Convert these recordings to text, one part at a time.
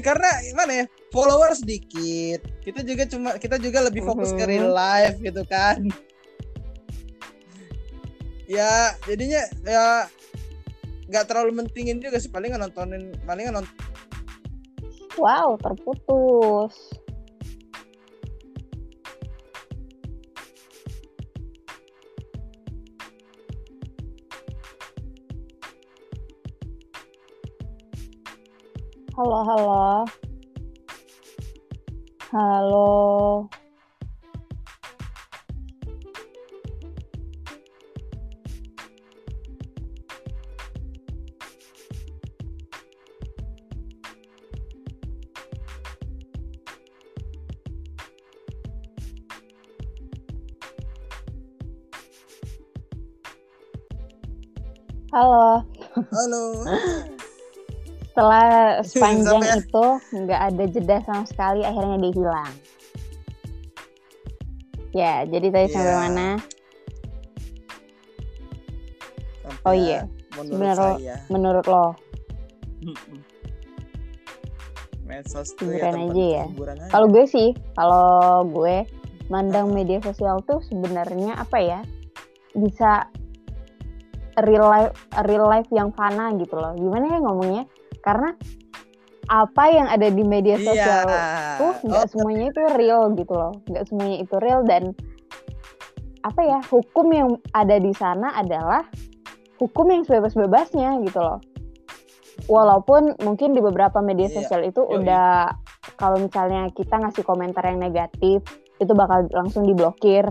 karena gimana ya followers sedikit kita juga cuma kita juga lebih fokus ke real life gitu kan. Ya jadinya ya nggak terlalu mentingin juga sih paling nontonin paling nonton wow terputus Halo, halo. Halo. Halo. halo setelah sepanjang Sampai... itu nggak ada jeda sama sekali akhirnya dia hilang. Ya jadi tadi yeah. sampai mana? Sampai oh iya menurut menurut, saya. menurut lo. Medsos tuh ya aja ya. kalau gue sih kalau gue mandang media sosial tuh sebenarnya apa ya bisa real life real life yang fana gitu loh. Gimana ya ngomongnya karena apa yang ada di media iya. sosial yeah. tuh nggak oh. semuanya itu real gitu loh nggak semuanya itu real dan apa ya hukum yang ada di sana adalah hukum yang sebebas-bebasnya gitu loh walaupun mungkin di beberapa media yeah. sosial itu udah kalau misalnya kita ngasih komentar yang negatif itu bakal langsung diblokir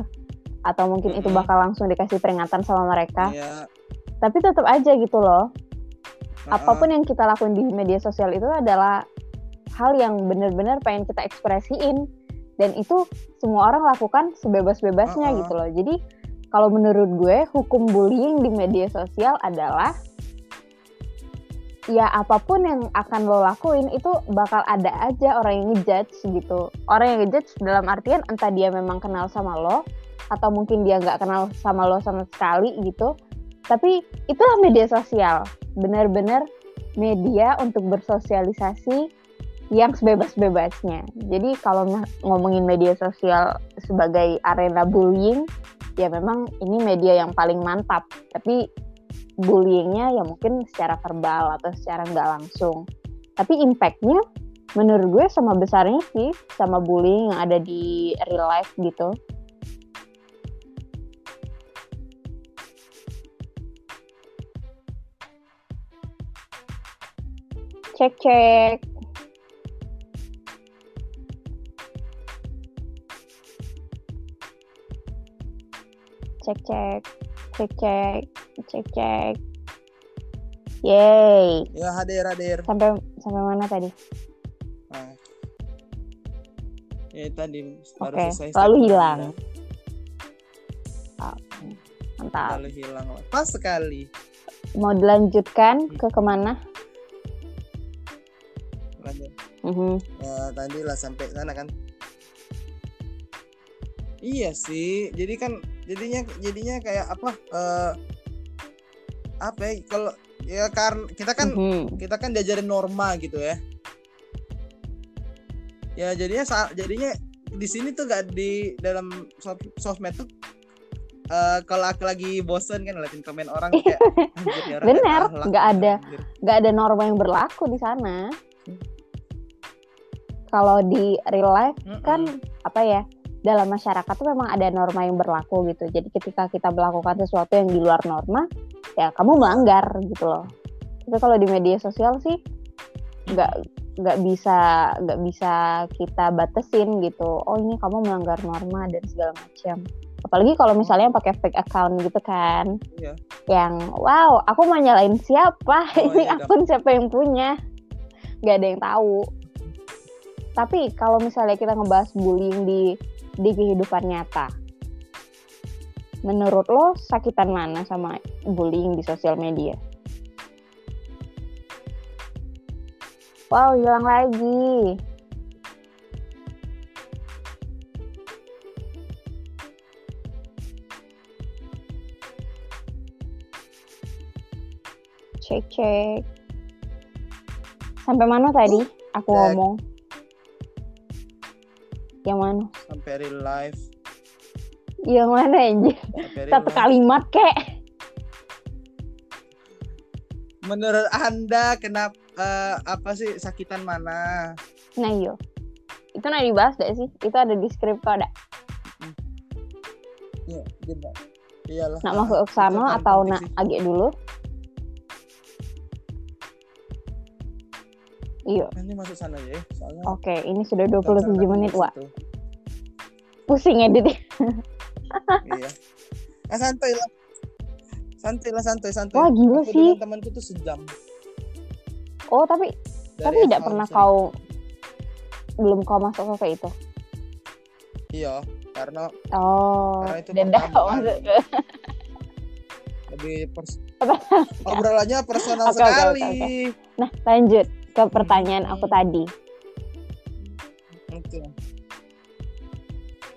atau mungkin mm -hmm. itu bakal langsung dikasih peringatan sama mereka yeah. tapi tetap aja gitu loh apa pun yang kita lakukan di media sosial itu adalah hal yang benar-benar pengen kita ekspresiin. Dan itu semua orang lakukan sebebas-bebasnya uh -uh. gitu loh. Jadi kalau menurut gue hukum bullying di media sosial adalah ya apa pun yang akan lo lakuin itu bakal ada aja orang yang ngejudge gitu. Orang yang ngejudge dalam artian entah dia memang kenal sama lo atau mungkin dia nggak kenal sama lo sama sekali gitu tapi itulah media sosial benar-benar media untuk bersosialisasi yang sebebas-bebasnya. Jadi kalau ngomongin media sosial sebagai arena bullying, ya memang ini media yang paling mantap. Tapi bullyingnya ya mungkin secara verbal atau secara nggak langsung. Tapi impactnya menurut gue sama besarnya sih sama bullying yang ada di real life gitu. cek-cek cek-cek cek-cek cek-cek yay Ya hadir hadir. Sampai sampai mana tadi? Nah. Ya tadi baru okay. selesai. Lalu hilang. Oh, mantap. Lalu hilang. Pas sekali. Mau dilanjutkan hmm. ke ke mana? Mm-hmm. ya tadi lah sampai sana kan. Iya sih jadi kan jadinya jadinya kayak apa uh, apa ya kalau ya karena kita kan mm-hmm. kita kan diajarin norma gitu ya. Ya jadinya jadinya di sini tuh gak di dalam sosmed tuh uh, kalau aku lagi bosen kan ngeliatin komen orang kayak bener nggak ada nggak ada norma yang berlaku di sana kalau di real life mm -hmm. kan apa ya dalam masyarakat tuh memang ada norma yang berlaku gitu. Jadi ketika kita melakukan sesuatu yang di luar norma, ya kamu melanggar gitu loh. Tapi kalau di media sosial sih nggak nggak bisa nggak bisa kita batasin gitu. Oh ini kamu melanggar norma dan segala macam. Apalagi kalau misalnya pakai fake account gitu kan, iya. yang wow aku mau nyalain siapa? Oh, ini iya, akun siapa yang punya? Gak ada yang tahu tapi kalau misalnya kita ngebahas bullying di di kehidupan nyata, menurut lo sakitan mana sama bullying di sosial media? Wow, hilang lagi. Cek cek. Sampai mana tadi? aku ngomong yang mana? Sampai real life. Yang mana anjir satu kalimat kek. Menurut anda kenapa uh, apa sih sakitan mana? Nah iyo itu nak dibahas gak sih? Itu ada di skrip ada iya benar iyalah. Nak masuk ke sana atau nak agak dulu Iya. Ini masuk sana ya. Soalnya Oke, ini sudah 27 menit, Wak. Pusing edit. iya. Ah, santai lah. Santai lah, santai, santai. Wah, gila Aku sih. temanku tuh sejam. Oh, tapi Dari tapi tidak pernah kau belum kau masuk ke itu. Iya, karena Oh, karena itu dan kau masuk ke lebih pers obrolannya personal okay, sekali. Okay, okay. Nah, lanjut ke pertanyaan aku hmm. tadi. Oke.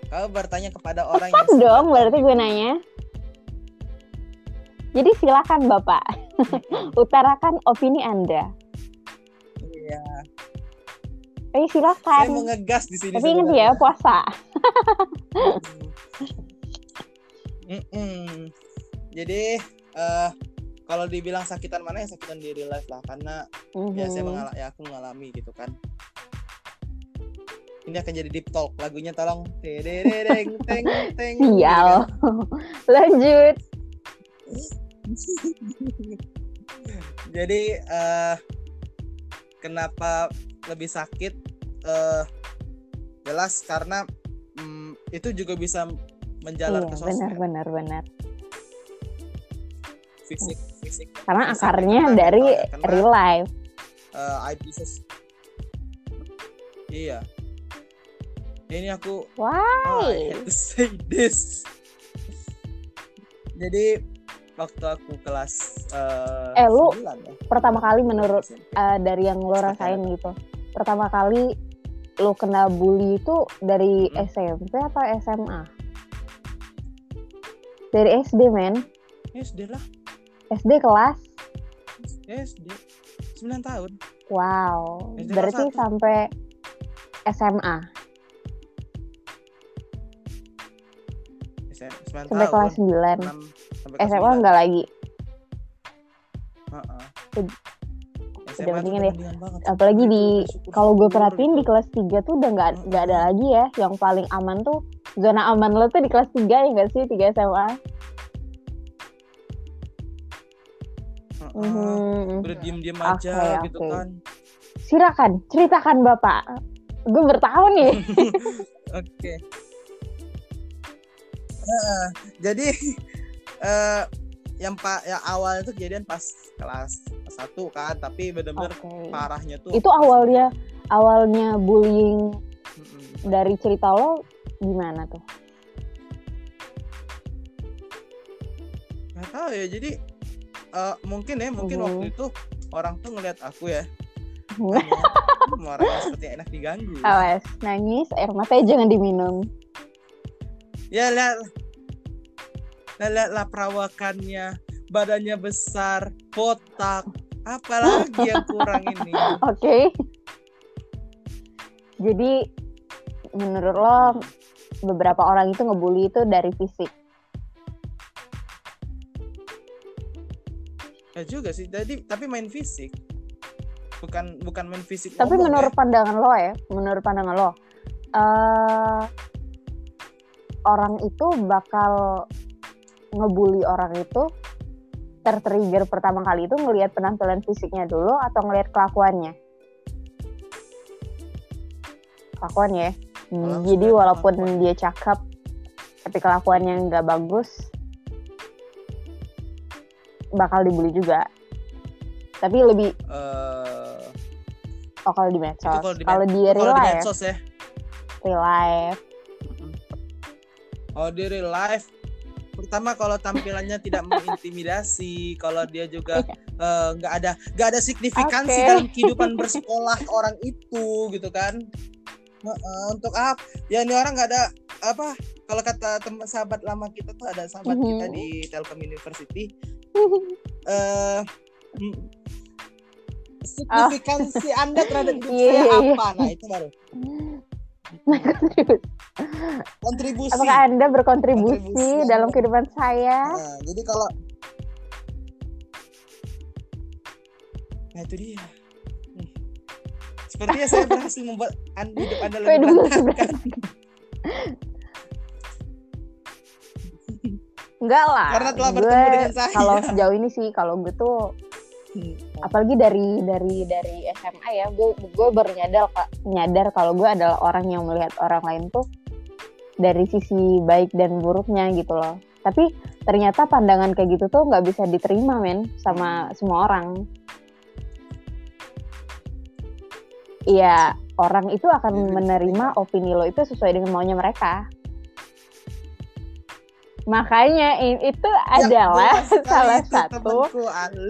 Kau bertanya kepada orang Tepat yang dong, berarti gue nanya. Jadi silakan Bapak, utarakan opini Anda. Iya. Eh silakan. Saya mau ngegas di sini. Tapi ingat ya puasa. mm -mm. Jadi uh, kalau dibilang sakitan mana ya sakitan di real life lah karena mm-hmm. ya saya mengalami ya aku mengalami gitu kan. Ini akan jadi deep talk lagunya tolong. Teng teng teng. Sial. Lanjut. Jadi uh, kenapa lebih sakit? Uh, jelas karena um, itu juga bisa menjalar iya, ke sosmed. benar benar benar fisik fisik. Karena akarnya dari karena, real life. uh, I business iya. Ini aku why? Oh, I have to say this jadi waktu aku kelas uh, eh lu ya? pertama kali menurut uh, dari yang lo rasain gitu. Pertama kali lo kena bully itu dari hmm. SMP atau SMA dari SD men. SD lah SD kelas? SD 9 tahun. Wow. SD Berarti sampai SMA. SM, sampai tahun, kelas 9. 6, SMA 9. enggak lagi. Uh -uh. Udah mendingan ya. Apalagi di kalau gue perhatiin di kelas 3 tuh udah nggak nggak ada lagi ya. Yang paling aman tuh zona aman lo tuh di kelas 3 ya nggak sih 3 SMA? Mm-hmm. udah diem diem aja okay, gitu kan silakan ceritakan bapak gue bertahun nih oke okay. uh, jadi uh, yang pak ya awal itu kejadian pas kelas satu kan tapi benar-benar okay. parahnya tuh itu awalnya awalnya bullying mm-hmm. dari cerita lo gimana tuh nggak tahu ya jadi uh, mungkin ya mungkin uh waktu itu orang tuh ngeliat aku ya. Orang seperti enak diganggu. Awas nangis air mata jangan diminum. Ya lihat. Lihatlah perawakannya. Badannya besar botak. Apalagi yang kurang ini. Oke. Okay. jadi menurut lo beberapa orang itu ngebully itu dari fisik ya juga sih. Jadi tapi main fisik. Bukan bukan main fisik tapi menurut ya. pandangan lo ya menurut pandangan lo uh, orang itu bakal ngebully orang itu tertrigger pertama kali itu ngelihat penampilan fisiknya dulu atau ngelihat kelakuannya? Kelakuan ya. Jadi walaupun dia cakep tapi kelakuannya nggak bagus bakal dibully juga tapi lebih uh, oh kalau di medsos kalau di, real life medsos ya real life oh di real life pertama kalau tampilannya tidak mengintimidasi kalau dia juga iya. eh, nggak uh, ada nggak ada signifikansi okay. dalam kehidupan bersekolah orang itu gitu kan uh, untuk apa ya ini orang nggak ada apa kalau kata teman sahabat lama kita tuh ada sahabat mm -hmm. kita di Telkom University uh, signifikansi oh. anda terhadap hidup yeah, saya yeah, apa? Nah itu baru. Kontribusi. Apakah anda berkontribusi kontribusi. dalam kehidupan saya? Nah, jadi kalau nah itu dia. Hmm. sepertinya saya berhasil membuat anda, hidup anda lebih berantakan Enggak lah. Karena telah gue, bertemu dengan saya. Kalau sejauh ini sih, kalau gue tuh hmm. apalagi dari dari dari SMA ya, gue gue baru nyadar nyadar kalau gue adalah orang yang melihat orang lain tuh dari sisi baik dan buruknya gitu loh. Tapi ternyata pandangan kayak gitu tuh nggak bisa diterima men sama semua orang. Iya, orang itu akan iya, menerima opini lo itu sesuai dengan maunya mereka. Makanya itu ya, adalah salah itu, satu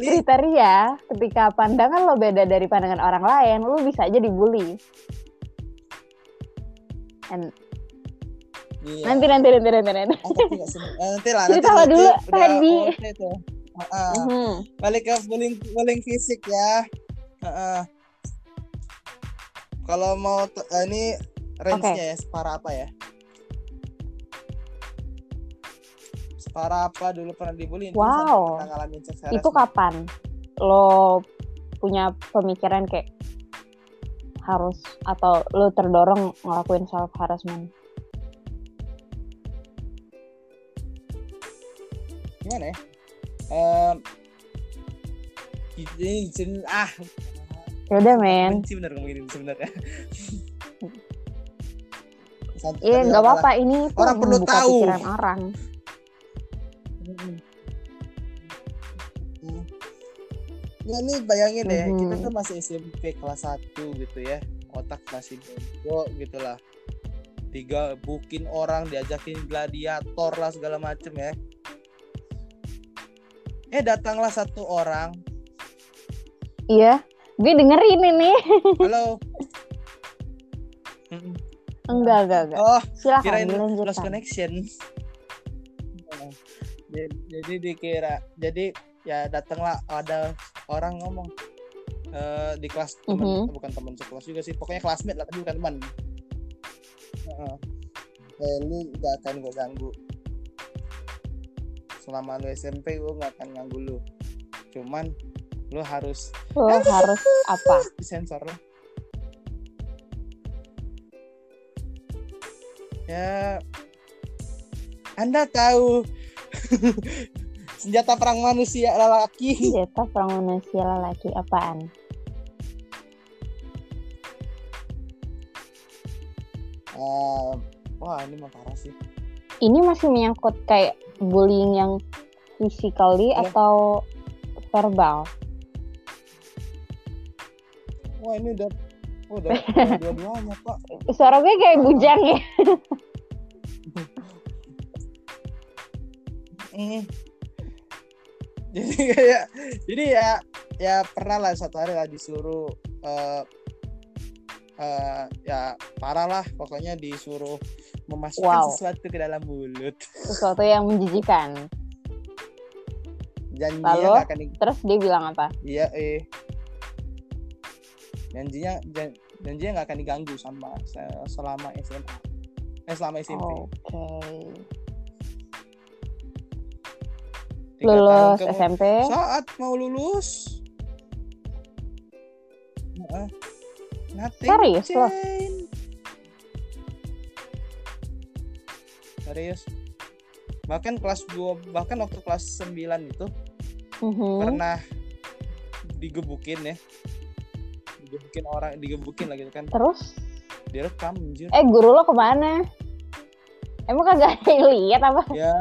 kriteria ketika pandangan lo beda dari pandangan orang lain, lo bisa aja dibully. And iya. nanti nanti nanti nanti nanti. Nanti lah. Cerita lah dulu tadi. Uh, uh. Mm-hmm. Balik ke bullying bullying fisik ya. Uh, uh. Kalau mau uh, ini range-nya okay. ya separah apa ya? Para apa dulu pernah dibully? Wow. Pernah ngalamin Itu kapan? Lo punya pemikiran kayak harus atau lo terdorong ngelakuin self harassment? Gimana ya? Um, ini ah. Ya udah men. sih bener ngomong ini sebenarnya. Iya nggak apa-apa. ini orang perlu tahu. pikiran orang Nah, ini bayangin deh, mm-hmm. kita tuh masih SMP kelas 1 gitu ya. Otak masih bego gitu lah. Tiga bukin orang diajakin gladiator lah segala macem ya. Eh datanglah satu orang. Iya, gue dengerin ini. Halo. enggak, enggak, enggak. Oh, silakan kirain lost connection. Jadi dikira, jadi ya datanglah ada orang ngomong uh, di kelas teman mm -hmm. bukan teman sekelas juga sih pokoknya classmate lah tapi bukan teman. Uh, eh, lu gak akan gue ganggu. Selama lu SMP gue gak akan ganggu lu. Cuman lu harus lu harus apa? sensor lo ya anda tahu senjata perang manusia lelaki. Senjata perang manusia lelaki apaan? Uh, wah ini mah parah sih. Ini masih menyangkut kayak bullying yang physically ya. atau verbal? Wah ini udah oh, udah dua-duanya pak. Suara gue kayak bujang ya. Mm jadi kayak jadi ya ya pernah lah satu hari lah disuruh uh, uh, ya parah lah pokoknya disuruh memasukkan wow. sesuatu ke dalam mulut. Sesuatu yang menjijikan. Janjinya Lalu, akan di... terus dia bilang apa? Iya eh. Janjinya jan, janjinya nggak akan diganggu sama selama SMA eh selama SMP oke. okay lulus SMP saat mau lulus. Uh, serius loh. serius. Bahkan kelas 2 bahkan waktu kelas 9 itu uh-huh. pernah digebukin ya. Digebukin orang digebukin lagi kan. Terus? Direkam anjir. Eh guru lo ke mana? Emang kagak lihat apa? Ya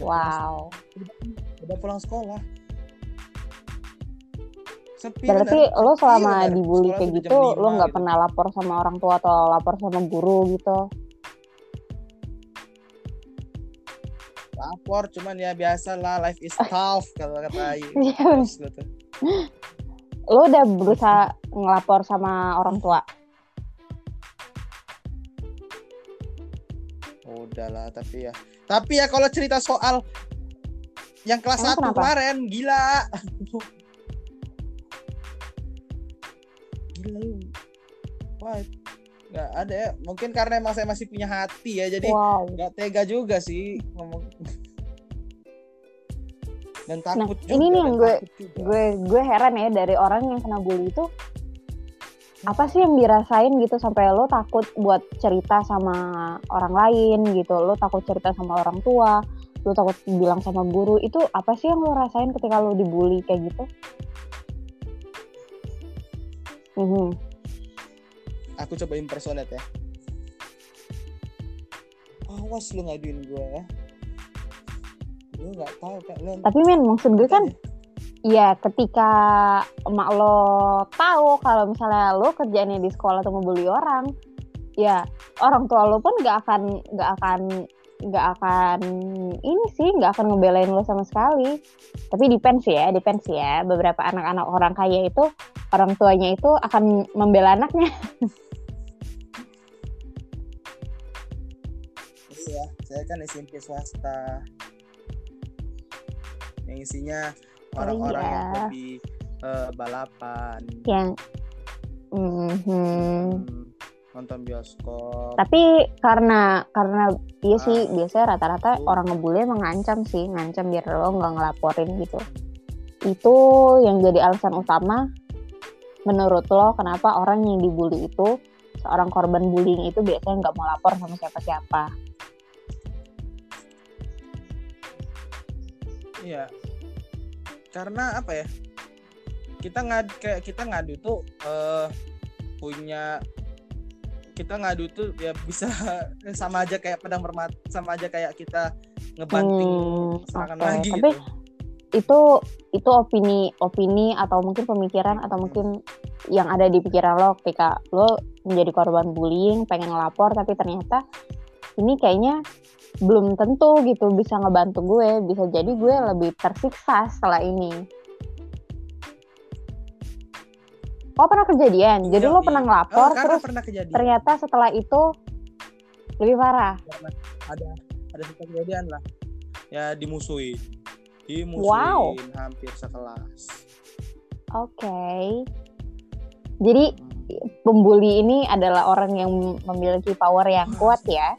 wow udah pulang sekolah Sepi berarti bener. lo selama iya, dibully kayak gitu lo nggak gitu. pernah lapor sama orang tua atau lapor sama guru gitu lapor cuman ya biasa lah life is tough kalau kata Ayu iya. gitu. lo udah berusaha ngelapor sama orang tua udahlah tapi ya. Tapi ya kalau cerita soal yang kelas satu kemarin gila. Gila lu. Wah nggak ada ya. Mungkin karena emang saya masih punya hati ya jadi wow. nggak tega juga sih ngomong. Dan Nah, takut juga ini nih yang gue juga. gue gue heran ya dari orang yang kena bully itu apa sih yang dirasain gitu sampai lo takut buat cerita sama orang lain gitu? Lo takut cerita sama orang tua? Lo takut bilang sama guru? Itu apa sih yang lo rasain ketika lo dibully kayak gitu? Mhm. aku coba impersonate ya. Awas lu ngaduin gue ya. Gue nggak tahu kayak lu tapi men maksud gue kan Iya, ketika emak lo tahu kalau misalnya lo kerjanya di sekolah tuh ngebully orang, ya orang tua lo pun nggak akan nggak akan nggak akan ini sih nggak akan ngebelain lo sama sekali. Tapi depends ya, depends ya. Beberapa anak-anak orang kaya itu orang tuanya itu akan membela anaknya. iya saya kan SMP swasta yang isinya orang-orang yang iya. hobi eh, balapan Yang, mhm. hmm, nonton bioskop Tapi karena karena iya sih Ah. biasanya rata-rata Betul. orang ngebully emang ngancam sih, ngancam biar lo nggak ngelaporin gitu. Itu yang jadi alasan utama menurut lo kenapa orang yang dibully itu seorang korban bullying itu biasanya nggak mau lapor sama siapa-siapa. Iya. Karena apa ya? Kita ngad kayak kita ngadu tuh eh punya kita ngadu tuh ya bisa sama aja kayak pedang bermata sama aja kayak kita ngebanting Hmm, serangan oke. lagi Tapi gitu. itu itu opini opini atau mungkin pemikiran atau mungkin yang ada di pikiran lo ketika lo menjadi korban bullying pengen ngelapor tapi ternyata ini kayaknya belum tentu gitu bisa ngebantu gue bisa jadi gue lebih tersiksa setelah ini oh pernah kejadian jadi Iya, lo iya. pernah Oh, ngelapor karena terus pernah kejadian. ternyata setelah itu lebih parah ada ada kejadian lah. Ya dimusuhin. Dimusuhin Wow. hampir sekelas. oke jadi Hmm. pembuli ini adalah orang yang memiliki power yang kuat ya.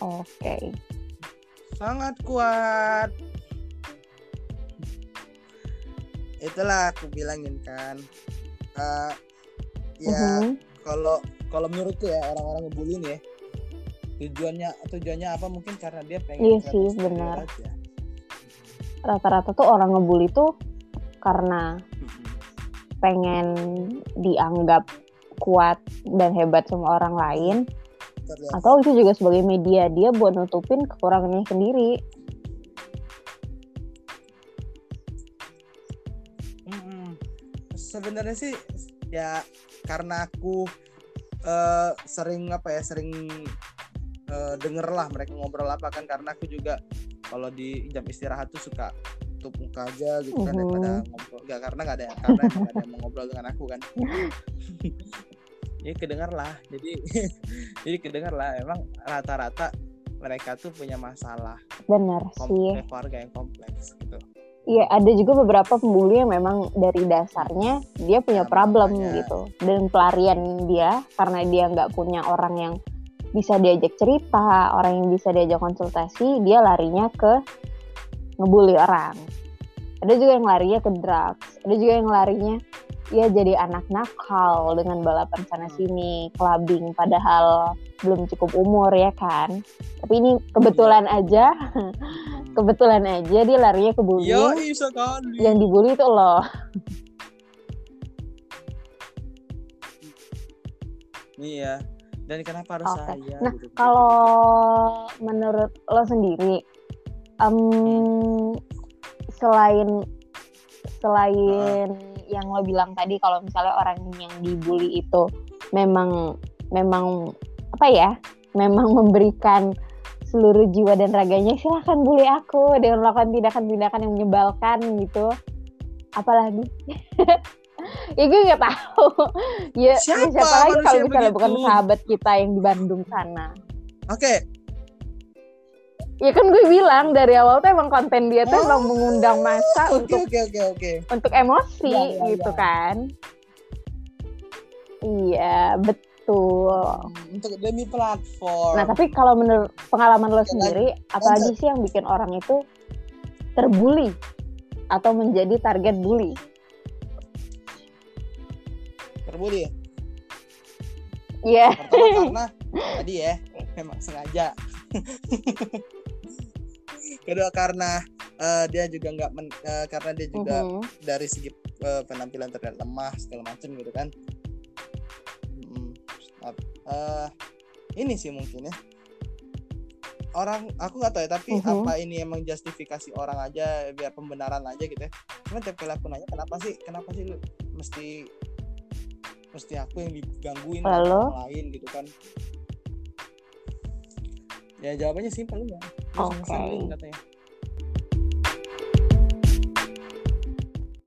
Oke. sangat kuat itulah aku bilangin kan Eh, ya Mhm. kalau kalau menurutku ya orang-orang ngebully nih ya tujuannya tujuannya apa mungkin karena dia pengen Iya sih, benar. Rata-rata tuh orang ngebully tuh karena pengen dianggap kuat dan hebat sama orang lain Terlihat. atau itu juga sebagai media dia buat nutupin kekurangannya sendiri. Mm-mm. sebenarnya sih ya karena aku eh, sering apa ya sering eh, denger lah mereka ngobrol apa kan karena aku juga kalau di jam istirahat tuh suka tutup muka aja gitu kan Mhm. daripada ngobrol Gak, karena nggak ada karena nggak ada yang mau ngobrol dengan aku kan jadi kedengar lah jadi jadi kedengar lah emang rata-rata mereka tuh punya masalah Bener kom- sih. kayak keluarga yang kompleks gitu Iya, ada juga beberapa pembuli yang memang dari dasarnya dia punya Ya, problem makanya. gitu. Dan pelarian dia karena dia nggak punya orang yang bisa diajak cerita, orang yang bisa diajak konsultasi, dia larinya ke ngebully orang. Ada juga yang larinya ke drugs, ada juga yang larinya ya jadi anak nakal dengan balapan sana sini, clubbing padahal belum cukup umur ya kan. Tapi ini kebetulan aja, kebetulan aja dia larinya ke bullying bisa kali. yang dibully itu lo. Iya. Dan kenapa harus Oke. saya? Nah, gitu? Kalau menurut lo sendiri, em, selain selain yang lo bilang tadi, kalau misalnya orang yang dibully itu memang memang apa ya, memang memberikan seluruh jiwa dan raganya silahkan bully aku dengan melakukan tindakan-tindakan yang menyebalkan gitu apalagi ya gue nggak tahu ya ya Siapa siapa lagi kalau misalnya bukan begitu? sahabat kita yang di Bandung sana Oke. Ya kan gue bilang dari awal tuh emang konten dia tuh oh, emang mengundang masa okay, untuk okay, okay, okay. untuk emosi ya, ya, gitu ya. kan. Iya, betul. Untuk demi platform. Nah, tapi kalau menurut pengalaman lo sendiri, apa aja sih yang bikin orang itu terbully atau menjadi target bully? Terbully. Iya. Yeah. karena tadi ya memang sengaja. Kedua karena uh, dia juga nggak uh, karena dia juga uh -huh. dari segi uh, penampilan terlihat lemah segala macam gitu kan. Uh, ini sih mungkin ya orang aku nggak tahu ya tapi uh -huh. apa ini emang justifikasi orang aja biar pembenaran aja gitu ya cuma tiap kali aku nanya kenapa sih kenapa sih lu mesti mesti aku yang digangguin Halo? orang lain gitu kan ya jawabannya simpel ya oke okay. katanya